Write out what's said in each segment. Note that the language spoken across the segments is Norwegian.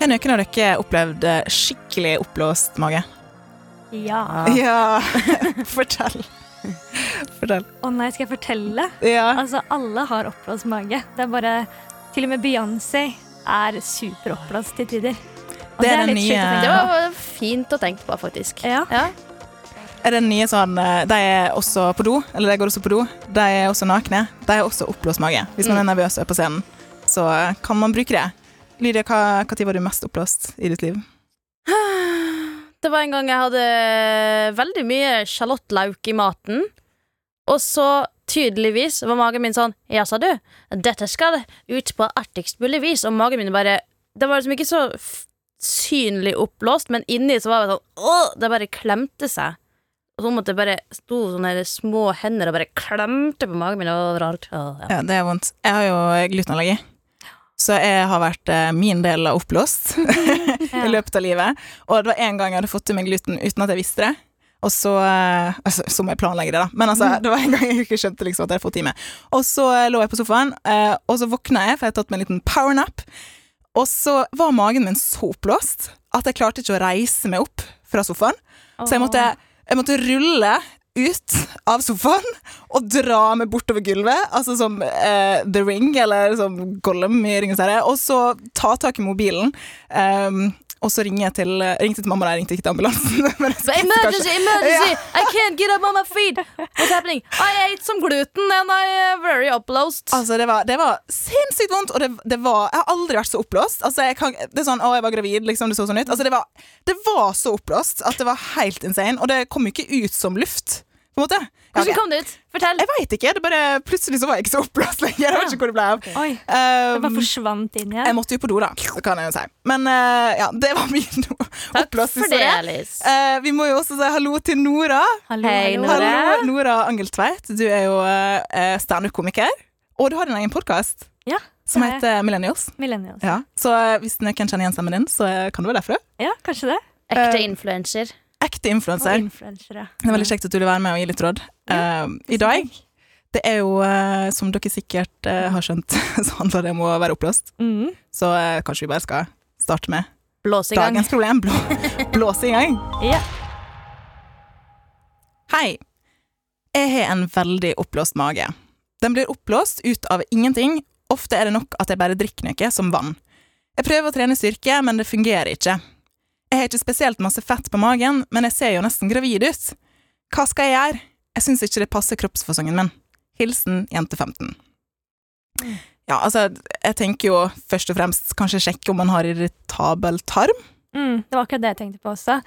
Har noen av dere opplevd eh, skikkelig oppblåst mage? Ja. Ja, fortell. Fortell. Å nei, skal jeg fortelle? Ja. Altså, alle har oppblåst mage. Det er bare Til og med Beyoncé er superoppblåst til tider. Og Det er den litt sjukt å nye- Det var fint å tenke på, faktisk. Ja. Er det nye sånn De er også på do, eller de går også på do. De er også nakne. De har også oppblåst mage. Hvis man er nervøs er på scenen, så eh, kan man bruke det. Lydia, hva tid var du mest oppblåst i ditt liv? Det var en gang jeg hadde veldig mye sjalottløk i maten. Og så tydeligvis var magen min sånn Ja, sa du, dette skal ut på artigst mulig vis. Og magen min bare Det var liksom ikke så synlig oppblåst, men inni så var det sånn Åh, Det bare klemte seg. Og så måtte jeg bare sto sånne små hender og bare klemte på magen min overalt. Åh, ja. Ja, det er vondt. Jeg har jo glutenallergi. Så jeg har vært eh, min del av oppblåst i løpet av livet. Og det var en gang jeg hadde fått i meg gluten uten at jeg visste det. Og så eh, altså, Så må jeg planlegge det, da. Men altså, det var en gang jeg ikke skjønte liksom at jeg hadde fått i meg. Og så eh, lå jeg på sofaen, eh, og så våkna jeg, for jeg hadde tatt meg en liten powernap. Og så var magen min så oppblåst at jeg klarte ikke å reise meg opp fra sofaen. Så jeg måtte, jeg måtte rulle ut av sofaen og dra meg bortover gulvet, altså som uh, The Ring, eller som Gollum i Ringenes herre, og så ta tak i mobilen. ehm, og så ringer jeg til, ringte til mamma, da jeg ringte ikke til ambulansen. Men jeg spiste emergency, emergency! I can't get up on my feet! What's happening? I ate some gluten and I very uplost. Altså, det var, det var sinnssykt vondt, og det, det var Jeg har aldri vært så oppblåst. Altså, jeg kan, det er sånn, å, jeg var gravid, liksom, det så sånn ut. Altså, det var, det var så oppblåst at det var helt insane, og det kom jo ikke ut som luft, på en måte. Hvordan kom det ut? Fortell. Jeg veit ikke. det bare Plutselig så var jeg ikke så oppblåst lenger. Jeg vet ikke hvor det ble av. Oi, det bare Um, forsvant inn igjen. jeg måtte jo på do, da. Kan jeg jo si. Men uh, ja, det var min Takk oppblåst historie. Alice. Eh, vi må jo også si hallo til Nora. Hallo, Hei, hallo. Nora. Hallo, Nora Angeltveit. Du er jo uh, standup-komiker. Og du har din egen podkast Ja, som er heter Millennials. Millennials. Ja. Så hvis hvis noen kjenner igjen stemmen din, så eh, kan det være derfra. Ja, kanskje det. Ekte eh, influenser. Ekte influenser. Det er veldig kjekt at du vil være med og gi litt råd. uh, I dag det er jo, eh, som dere sikkert eh, har skjønt, så handler det om å være oppblåst. Mm. Så kanskje vi bare skal starte med Blås i gang. dagens problem. Blå, blåse i gang. Ja. Hei. Jeg har en veldig oppblåst mage. Den blir oppblåst ut av ingenting. Ofte er det nok at jeg bare drikker noe, som vann. Jeg prøver å trene styrke, men det fungerer ikke. Jeg har ikke spesielt masse fett på magen, men jeg ser jo nesten gravid ut. Hva skal jeg gjøre? Jeg syns ikke det passer kroppsfasongen min. Hilsen jente 15. Ja, altså, jeg tenker jo først og fremst kanskje sjekke om man har irritabel tarm. Mm, det var akkurat det jeg tenkte på også.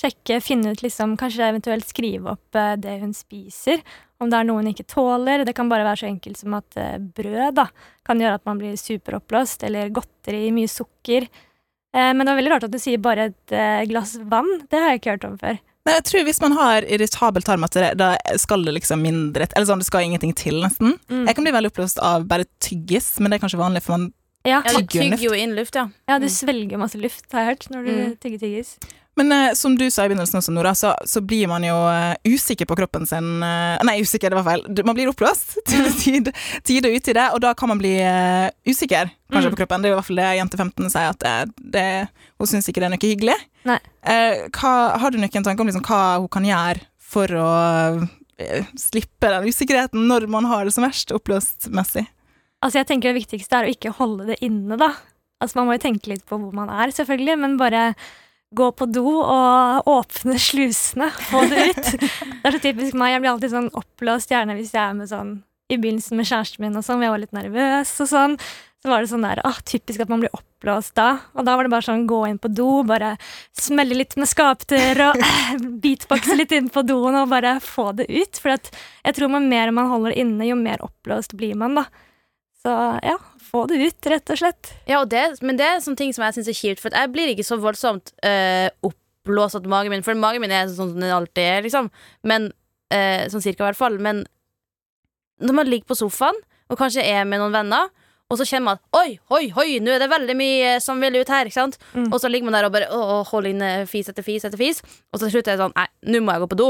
Sjekke, finne ut liksom, Kanskje eventuelt skrive opp eh, det hun spiser. Om det er noe hun ikke tåler. Det kan bare være så enkelt som at eh, brød da, kan gjøre at man blir superoppblåst. Eller godteri, mye sukker. Eh, men det var veldig rart at du sier bare et eh, glass vann. Det har jeg ikke hørt om før. Nei, jeg tror hvis man har irritabel tarm, at det, da skal det liksom mindre Eller sånn, det skal ingenting til, nesten. Mm. Jeg kan bli veldig oppblåst av bare tyggis, men det er kanskje vanlig, for man Ja, Tygger jo inn luft, ja. ja, du svelger masse luft, har jeg hørt, når du Mm. tygger tyggis. Men eh, som du sa i begynnelsen også, Nora, så, så blir man jo eh, usikker på kroppen sin eh, Nei, usikker, det var feil. Man blir oppblåst til tid, tid og utide, og da kan man bli eh, usikker kanskje Mm. på kroppen. Det er jo i hvert fall det jente 15 sier, at det, det, hun syns ikke det er noe hyggelig. Eh, hva, har du noen tanke om liksom, hva hun kan gjøre for å eh, slippe den usikkerheten når man har det som verst oppblåstmessig? Altså, jeg tenker Det viktigste er å ikke holde det inne. da. Altså, Man må jo tenke litt på hvor man er, selvfølgelig, men bare gå på do og åpne slusene. Få det ut. det er så typisk meg. Jeg blir alltid sånn oppblåst, gjerne hvis jeg er med sånn i begynnelsen med kjæresten min og sånn, jeg var litt nervøs og sånn. Så var det sånn der, ah, typisk at man blir oppblåst da. Og da var det bare sånn gå inn på do, bare smelle litt med skapdør og beatboxe litt inn på doen og bare få det ut. For jeg tror man mer man holder inne, jo mer oppblåst blir man, da. Så ja, få det ut, rett og slett. Ja, og det, men det er sånne ting som jeg syns er kjipt, for jeg blir ikke så voldsomt øh, oppblåst av magen min For magen min er sånn som den alltid er, liksom. Men øh, Sånn cirka, i hvert fall. Men når man ligger på sofaen, og kanskje er med noen venner, og så kjenner man at oi, oi, oi, nå er det veldig mye som vil ut her, ikke sant? Mm. Og så ligger man der og bare å, å, holder inne fis etter fis etter fis, og så til slutt er det sånn nei, nå må jeg gå på do.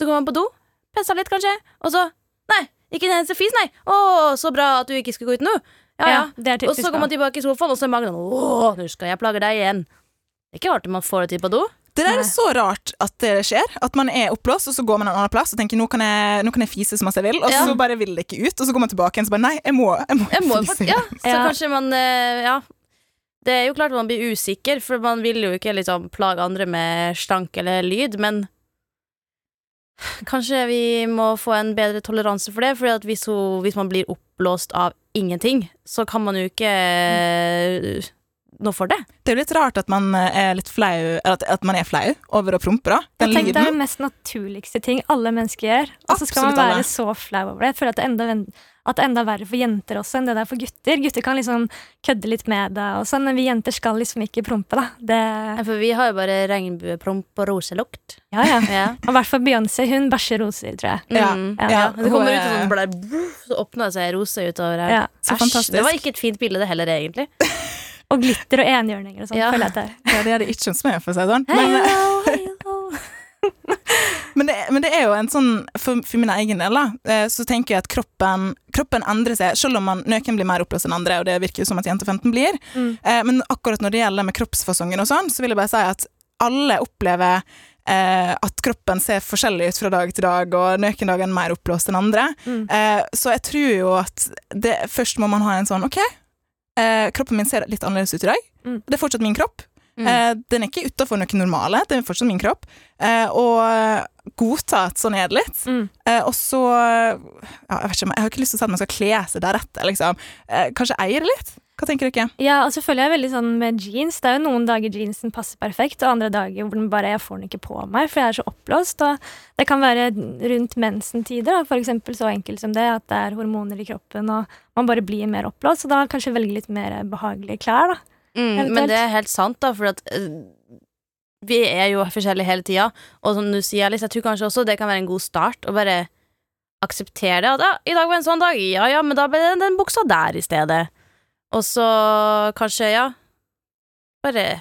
Så går man på do, pisser litt kanskje, og så nei, ikke en eneste fis, nei. Å, så bra at du ikke skulle gå ut nå. Ja, ja. det er Og så går man tilbake i sofaen, og så er magen Å, Åh, nå skal jeg plage deg igjen. Det er ikke rart man får det til på do. Det der er så rart at det skjer. At man er oppblåst, og så går man en annen plass og tenker nå kan jeg, nå kan jeg fise så masse jeg vil, og Ja. så bare vil det ikke ut. Og så går man tilbake igjen og så bare nei, jeg må, jeg må, Jeg må, fise. ja, så Ja. kanskje man eh, Ja. Det er jo klart man blir usikker, for man vil jo ikke liksom plage andre med stank eller lyd, men Kanskje vi må få en bedre toleranse for det, for hvis, hvis man blir oppblåst av ingenting, så kan man jo ikke eh, noe for det. Det er jo litt rart at man er litt flau at, at man er flau over å prompe, da. Den Jeg tenker Det er lyden. den mest naturligste ting alle mennesker gjør. Og så skal man være alle. så flau over det. Jeg føler at det er enda, at det er enda verre for jenter også enn det det er for gutter. Gutter kan liksom kødde litt med det, og sånn, men vi jenter skal liksom ikke prompe. da. Det, Ja, For vi har jo bare regnbuepromp og roselukt. ja, ja. Ja. Og i hvert fall Beyoncé. Hun bæsjer roser, tror jeg. Ja. Mm. Ja. ja. Det kommer ut sånn blær, så åpner det seg roser utover her. Ja. Så Æsj, fantastisk. Det var ikke et fint bilde, det heller, egentlig. Og glitter og enhjørninger og sånn. Ja. føler jeg det er. Ja, det er det ikke hos meg, for å si det sånn. Hei, Men, hei, ho. men, det, men det er jo en sånn For, for min egen del, da, eh, så tenker jeg at kroppen, kroppen endrer seg, selv om man, noen blir mer oppblåst enn andre, og det virker jo som at jenter 15 blir. Mm. Eh, men akkurat når det gjelder med kroppsfasongen og sånn, så vil jeg bare si at alle opplever eh, at kroppen ser forskjellig ut fra dag til dag, og noen dager er mer oppblåst enn andre. Mm. Eh, så jeg tror jo at det, først må man ha en sånn OK, eh, kroppen min ser litt annerledes ut i dag. Mm. Det er fortsatt min kropp. Mm. Eh, den er ikke utafor noe normale, det er fortsatt min kropp. Eh, og eh, godta at sånn er det litt. Mm. Eh, og så ja, jeg, ikke, jeg har ikke lyst til å si at man skal kle seg deretter, liksom. Eh, kanskje eie det litt? Hva tenker dere? Ja, og så føler jeg veldig sånn med jeans. Det er jo noen dager jeansen passer perfekt, og andre dager hvor den bare jeg får den ikke på meg, for jeg er så oppblåst. Og det kan være rundt mensentider, for eksempel så enkelt som det, at det er hormoner i kroppen, og man bare blir mer oppblåst, så da kanskje velge litt mer behagelige klær, da. Mm, men det er helt sant, da, for at uh, vi er jo forskjellige hele tida. Og som du sier, Alice, jeg tror kanskje også det kan være en god start å bare akseptere det. At ja, i dag var en sånn dag, ja ja, men da ble det den buksa der i stedet. Og så kanskje, ja Bare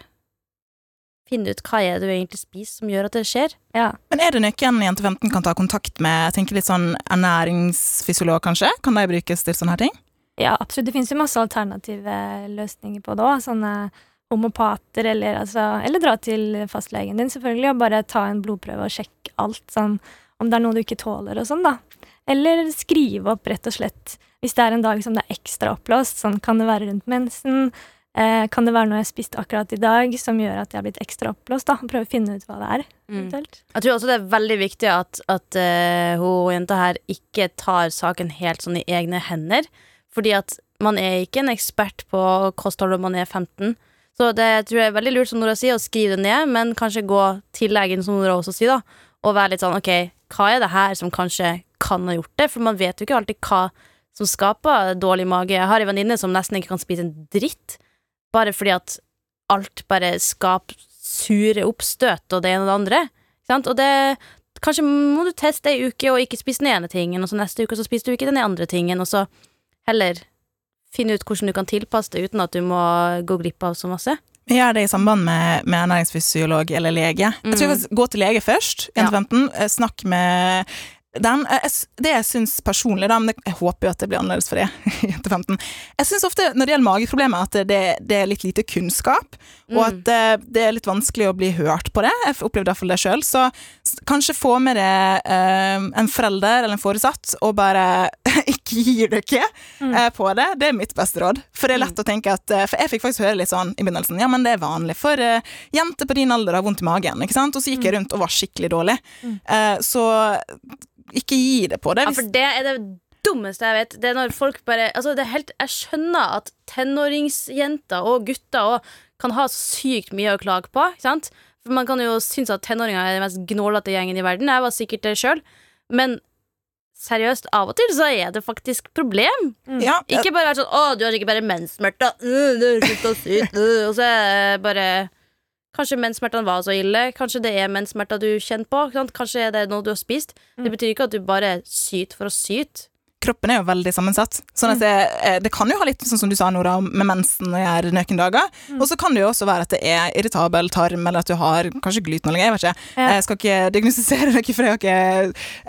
finne ut hva er det du egentlig spiser som gjør at det skjer. Ja. Men er det noen jente 15 kan ta kontakt med? Jeg tenker litt sånn ernæringsfysiolog, kanskje? Kan de brukes til sånne her ting? Ja, absolutt. Det finnes jo masse alternative løsninger på det òg. Sånne homopater, eller, altså, eller dra til fastlegen din, selvfølgelig, og bare ta en blodprøve og sjekke alt, sånn om det er noe du ikke tåler og sånn, da. Eller skrive opp, rett og slett, hvis det er en dag som det er ekstra oppblåst, sånn kan det være rundt mensen. Eh, kan det være noe jeg spiste akkurat i dag som gjør at jeg har blitt ekstra oppblåst? da? Prøve å finne ut hva det er. eventuelt. Jeg tror også det er veldig viktig at, at uh, hun jenta her ikke tar saken helt sånn i egne hender. Fordi at man er ikke en ekspert på kosthold når man er 15. Så det tror jeg er veldig lurt, som Nora sier, å skrive det ned, men kanskje gå til legen, som Nora også sier, da, og være litt sånn ok, hva er det her som kanskje kan ha gjort det? For man vet jo ikke alltid hva som skaper dårlig mage. Jeg har en venninne som nesten ikke kan spise en dritt, bare fordi at alt bare skaper sure oppstøt og det ene og det andre. Sant? Og det Kanskje må du teste ei uke og ikke spise den ene tingen, og så neste uke så spiser du ikke den andre tingen, og så heller finne ut hvordan du kan tilpasse det uten at du må gå glipp av så masse. Gjør det i samband med, med ernæringsfysiolog eller lege. Jeg tror jeg Gå til lege først, Ja. jente 15. eh, Snakk med den. Eh, jeg Det jeg syns personlig, da, men jeg håper jo at det blir annerledes for det, jente 15 Jeg syns ofte når det gjelder mageproblemer, at det, det er litt lite kunnskap, og Mm. at det, det er litt vanskelig å bli hørt på det. Jeg opplevde i hvert fall det sjøl. Så kanskje få med det eh, en forelder eller en foresatt, og bare ikke gi dere Mm. eh, på det. Det er mitt beste råd. For det er lett å tenke at eh, For jeg fikk faktisk høre litt sånn i begynnelsen Ja, men det er vanlig for eh, jenter på din alder å ha vondt i magen, ikke sant? Og så gikk jeg rundt og var skikkelig dårlig. Mm. Eh, så ikke gi det på det. Ja, for det er det dummeste jeg vet. Det er når folk bare Altså, det er helt Jeg skjønner at tenåringsjenter og gutter og kan ha sykt mye å klage på, ikke sant? For man kan jo synes at tenåringer er den mest gnålete gjengen i verden. Jeg var sikkert det sjøl. Men seriøst, av og til så er det faktisk problem. Ja, Ikke bare være sånn 'Å, du har ikke bare menssmerter', uh, det så sykt, øh. og så er det bare Kanskje menssmertene var så ille. Kanskje det er menssmerter du kjenner på. Kanskje er det noe du har spist. Det betyr ikke at du bare syter for å syte. Kroppen er jo veldig sammensatt. Sånn at det, eh, det kan jo ha litt sånn som du sa, Nora, med mensen og gjøre nøken dager. Og så kan det jo også være at det er irritabel tarm, eller at du har kanskje glutenallergi. Jeg vet ikke. Ja. Jeg skal ikke diagnostisere noe, for det har ikke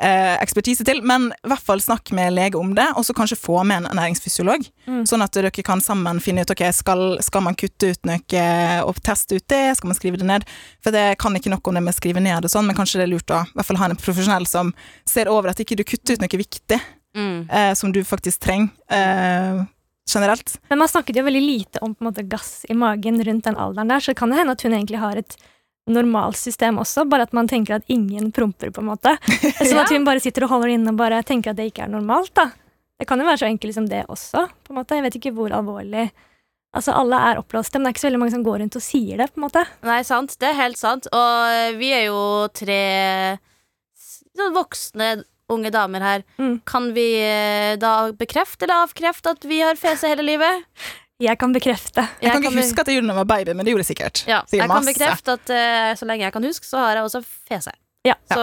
eh, ekspertise til. Men i hvert fall snakk med lege om det, og så kanskje få med en ernæringsfysiolog. Mm. Sånn at dere kan sammen finne ut ok, skal, skal man kutte ut noe og teste ut det, skal man skrive det ned. For det kan ikke noe om det med å skrive ned og sånn, men kanskje det er lurt å i hvert fall ha en profesjonell som ser over at ikke du kutter ut noe viktig Mm. eh, som du faktisk trenger eh, generelt. Men man snakket jo veldig lite om på en måte, gass i magen rundt den alderen der, så det kan det hende at hun egentlig har et normalsystem også, bare at man tenker at ingen promper, på en måte. Sånn at hun bare sitter og holder inne og bare tenker at det ikke er normalt, da. Det kan jo være så enkelt som det også, på en måte. Jeg vet ikke hvor alvorlig Altså, alle er oppblåste, men det er ikke så veldig mange som går rundt og sier det, på en måte. Nei, sant. Det er helt sant. Og vi er jo tre sånn voksne unge damer her. Mm. Kan vi eh, da bekrefte eller avkrefte at vi har fese hele livet? Jeg kan bekrefte. Jeg, kan ikke huske at jeg gjorde det da jeg var baby, men det gjorde jeg sikkert. Ja, jeg kan bekrefte at uh, så lenge jeg kan huske, så har jeg også fese. Ja. Så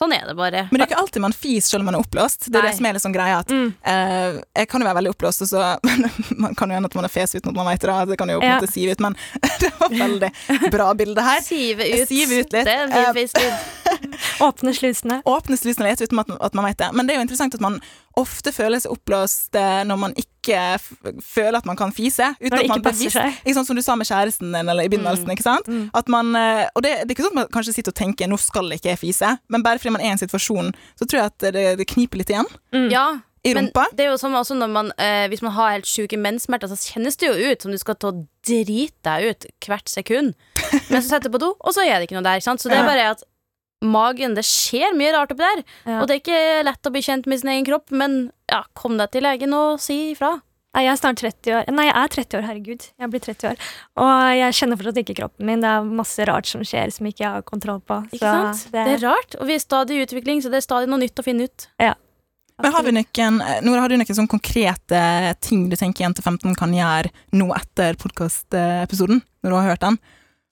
sånn er det bare. Men det er ikke alltid man fiser selv om man er oppblåst. Det er Nei. det som er sånn greia. At, Mm. eh, jeg kan jo være veldig oppblåst, og så man kan jo hende at man er fes uten at man vet det. Det kan jo på en Ja. måte sive ut, men det var veldig bra bilde her. Sive ut. Sive ut litt. Det er en Eh, fin fiskelyd. Åpne slusene. Åpne slusene litt uten at, at man vet det. Men det er jo interessant at man ofte føler seg oppblåst når man ikke føler at man kan fise. Uten Når det at man ikke passer seg. Ikke sånn som du sa med kjæresten din eller i begynnelsen. Mm. ikke sant? Mm. At man, eh, og det, det er ikke sånn at man kanskje sitter og tenker 'nå skal ikke jeg fise', men bare fordi man er i en situasjon, så tror jeg at det, det kniper litt igjen Mm. Ja, i men rumpa. det er jo sånn også når man, eh, hvis man har helt sjuke menssmerter, så kjennes det jo ut som du skal til å drite deg ut hvert sekund. Men så setter du på do, og så er det ikke noe der. Ikke sant? Så det er bare at magen Det skjer mye rart oppi der. Ja. Og det er ikke lett å bli kjent med sin egen kropp, men ja, kom deg til legen og si ifra. Nei, jeg er snart 30 år. Nei, jeg er 30 år, herregud. Jeg blir 30 år. Og jeg kjenner fortsatt ikke kroppen min. Det er masse rart som skjer som ikke jeg har kontroll på. Ikke Så sant? Det er rart, og vi er stadig i utvikling, så det er stadig noe nytt å finne ut. Men har du noen, eh, Nora, har du noen sånn konkrete ting du tenker 1-15 kan gjøre nå etter podkastepisoden, når du har hørt den?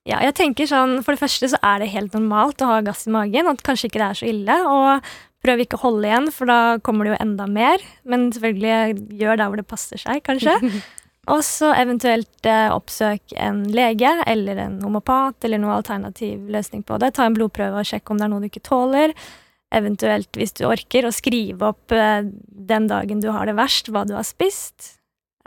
Ja, jeg tenker sånn, For det første så er det helt normalt å ha gass i magen. At kanskje ikke det er så ille. Og prøv ikke å holde igjen, for da kommer det jo enda mer. Men selvfølgelig gjør der hvor det passer seg, kanskje. Og så eventuelt eh, oppsøk en lege eller en homopat eller noen alternativ løsning på det. Ta en blodprøve og sjekk om det er noe du ikke tåler. Eventuelt, hvis du orker, å skrive opp eh, den dagen du har det verst, hva du har spist.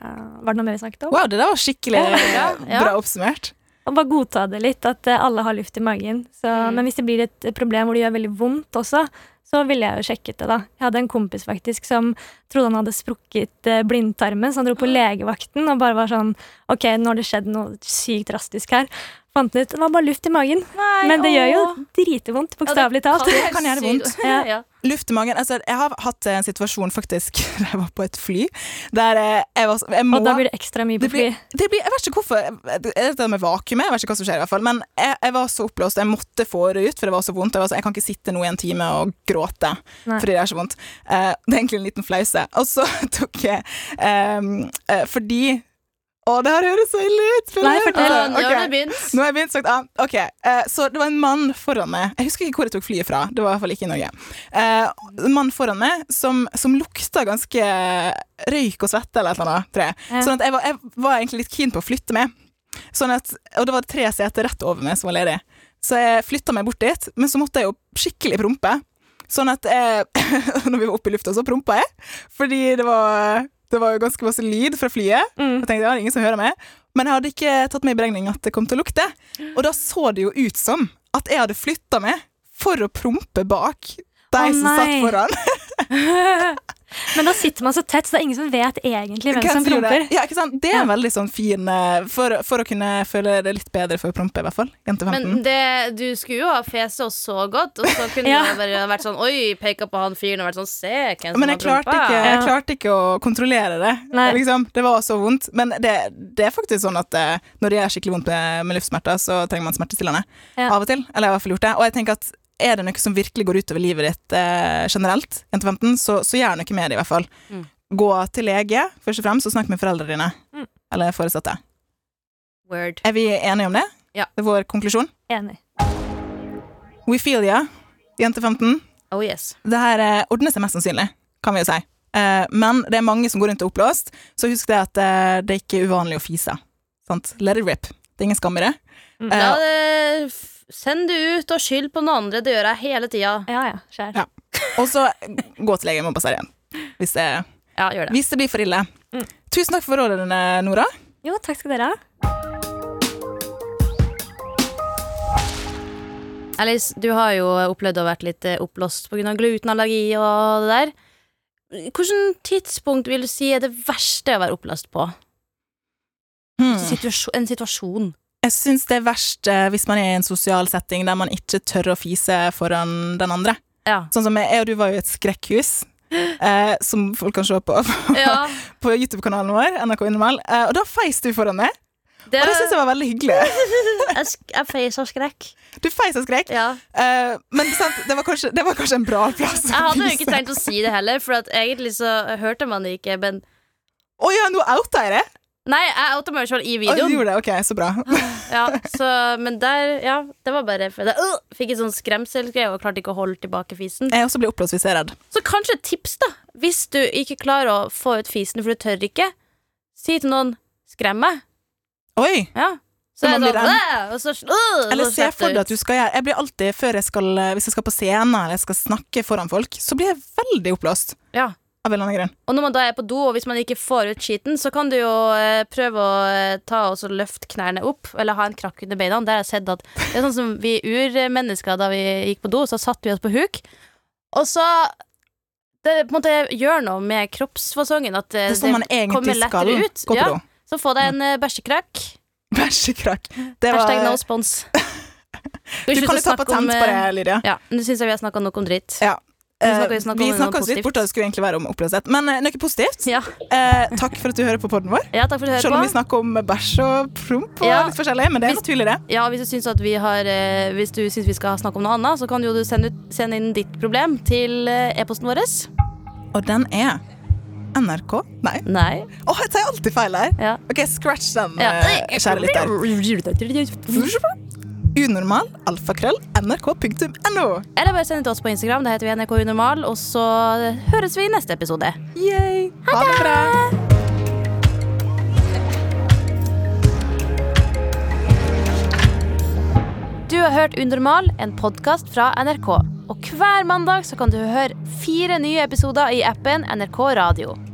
Uh, var det noe mer vi snakket om? Wow, det der var skikkelig Ja, bra oppsummert. Og bare godta det litt, at eh, alle har luft i magen. Så, Mm. Men hvis det blir et problem hvor det gjør veldig vondt også, så ville jeg jo sjekket det, da. Jeg hadde en kompis faktisk som trodde han hadde sprukket eh, blindtarmen, så han dro på legevakten og bare var sånn Ok, nå har det skjedd noe sykt drastisk her. Fant ut det var bare luft i magen. Nei, Men det gjør jo dritvondt, bokstavelig talt. Det kan gjøre vondt. Ja. Luft i magen. Altså, jeg har hatt en situasjon faktisk da jeg var på et fly, der eh, jeg var jeg må, Og da blir det ekstra mye på det blir, fly. det blir, Jeg vet ikke hvorfor. Det dette med vakuumet, jeg vet ikke hva som skjer, i hvert fall. Men jeg, jeg var så oppblåst, jeg måtte få det ut, for det var så vondt. Jeg, var så, jeg kan ikke sitte nå i en time og gråte Nei. fordi det er så vondt. Uh, det er egentlig en liten flause. Og så tok jeg um, uh, Fordi Å, det her høres så ille ut! Nei, fortell. Altså, Nå har jeg begynt. Nå har jeg begynt sagt ah, Ok, eh, så det var en mann foran meg Jeg husker ikke hvor jeg tok flyet fra Det var i hvert fall ikke i Norge eh, En mann foran meg som, som lukta ganske røyk og svette eller et eller annet, tror jeg. Ja. Sånn at jeg var, jeg var egentlig litt keen på å flytte med sånn at, Og det var tre seter rett over meg som var ledig Så jeg flyttet meg bort dit Men så måtte jeg jo skikkelig prompe Sånn at jeg, når vi var oppe i lufta så prompa jeg Fordi det var, det var jo ganske masse lyd fra flyet Mm. jeg tenkte, ja, det er ingen som hører meg. Men jeg hadde ikke tatt med i beregning at det kom til å lukte. Og da så det jo ut som at jeg hadde flytta meg for å prompe bak de oh, som satt foran. Men da sitter man så tett, så det er ingen som vet egentlig hvem som promper. det? Ja, ikke sant? Det er en veldig sånn fin eh, for, for å kunne føle det litt bedre for å prompe, i hvert fall. Jente 15. Men det, du skulle jo ha fese oss så godt, og så kunne Ja. det bare vært sånn Oi, peka på han fyren og vært sånn Se hvem som Men har jeg klarte, prompa. ikke, jeg Ja. klarte ikke å kontrollere det. Nei. Liksom. Det var så vondt. Men det, det er faktisk sånn at eh, når det er skikkelig vondt med, med luftsmerter, så trenger man smertestillende Ja. av og til. Eller jeg har i hvert fall gjort det. Og jeg tenker at er det noe som virkelig går utover livet ditt eh, generelt, jente 15, så, så gjør noe med det, i hvert fall. Mm. Gå til lege, først og fremst, og snakk med foreldrene dine. Mm. Eller foresatte. Word. Er vi enige om det? Ja. Det er vår konklusjon. Enig. We feel ya, jente 15. Oh yes. Det her eh, ordner seg mest sannsynlig, kan vi jo si. Eh, men det er mange som går rundt og er oppblåst, så husk det at eh, det er ikke uvanlig å fise. Sant? Let it rip. Det er ingen skam i det. Mm. Eh, Ja, det, send det ut og skyld på noen andre. Det gjør jeg hele tida. Ja, ja. Skjær. Ja. Og så gå til legen med basarien. Hvis det, Ja, gjør det. hvis det blir for ille. Mm. Tusen takk for rådene Nora. Jo, takk skal dere ha. Alice, du har jo opplevd å vært litt eh, oppblåst pga. glutenallergi og det der. Hvilket tidspunkt vil du si er det verste å være oppblåst på? Hmm. Situasjon, en situasjon. Jeg syns det er verst eh, hvis man er i en sosial setting der man ikke tør å fise foran den andre. Ja. Sånn som jeg, jeg og du var jo i et skrekkhus, eh, som folk kan se på ja på YouTube-kanalen vår, NRK Unormal, eh, og da feis du foran meg, det, og det syns jeg var veldig hyggelig. jeg, jeg feis av skrekk. Du feis av skrekk, Ja. eh, men sant, det, var kanskje, det var kanskje en bra plass. Jeg hadde jo ikke trengt å si det heller, for at egentlig så hørte man det ikke. Men Å ja, nå outa jeg det! Nei, jeg outa meg sjøl i Å, du gjorde det, ok, så bra. Ja, så, men der, ja, det var bare jeg øh, fikk en sånn skremselsgreie og klarte ikke å holde tilbake fisen. Jeg også blir er redd. Så kanskje et tips, da. Hvis du ikke klarer å få ut fisen, for du tør ikke, si til noen 'skrem meg'. Oi! Ja. Så Så sånn. Og så, øh, Eller se for deg at du skal gjøre Jeg blir alltid, jeg skal Hvis jeg skal på scenen eller jeg skal snakke foran folk, så blir jeg veldig oppblåst. Ja. Av en eller annen grunn. Og når man da er på do, og hvis man ikke får ut skiten, så kan du jo eh, prøve å eh, ta og så løfte knærne opp, eller ha en krakk under beina. Der har jeg sett at Det er sånn som vi urmennesker, da vi gikk på do, så satte vi oss på huk, og så Det på en måte gjør noe med kroppsfasongen at eh, Det er sånn man kommer egentlig skal lettere ut. gå på Ja. do. Så få deg en eh, bæsjekrakk. Bæsjekrakk. Det Hashtag no spons. Du kan jo ta patent på det, Lydia. Ja, Nå syns jeg vi har snakka nok om dritt. Ja. Eh, snakker vi snakka oss litt bort, da det skulle egentlig være om oppløshet. Men eh, noe positivt. Ja. Eh, takk for at du hører på podden vår. ja, Selv om vi snakker om bæsj og promp og Ja. litt forskjellig, men det er Hvis- naturlig, det. Ja, hvis du syns vi har eh, vi skal snakke om noe annet, så kan du sende, ut, sende inn ditt problem til eh, e-posten vår. Og den er NRK Nei. Nei. Å, jeg tar alltid feil her. Ja. OK, scratch den, kjære lytter. Unormal, alfakrøll, nrk.no. Eller bare send det til oss på Instagram. Det heter vi NRK Unormal. Og så høres vi i neste episode. Yay. Ha det bra. Du har hørt Unormal, en podkast fra NRK. Og hver mandag så kan du høre fire nye episoder i appen NRK Radio.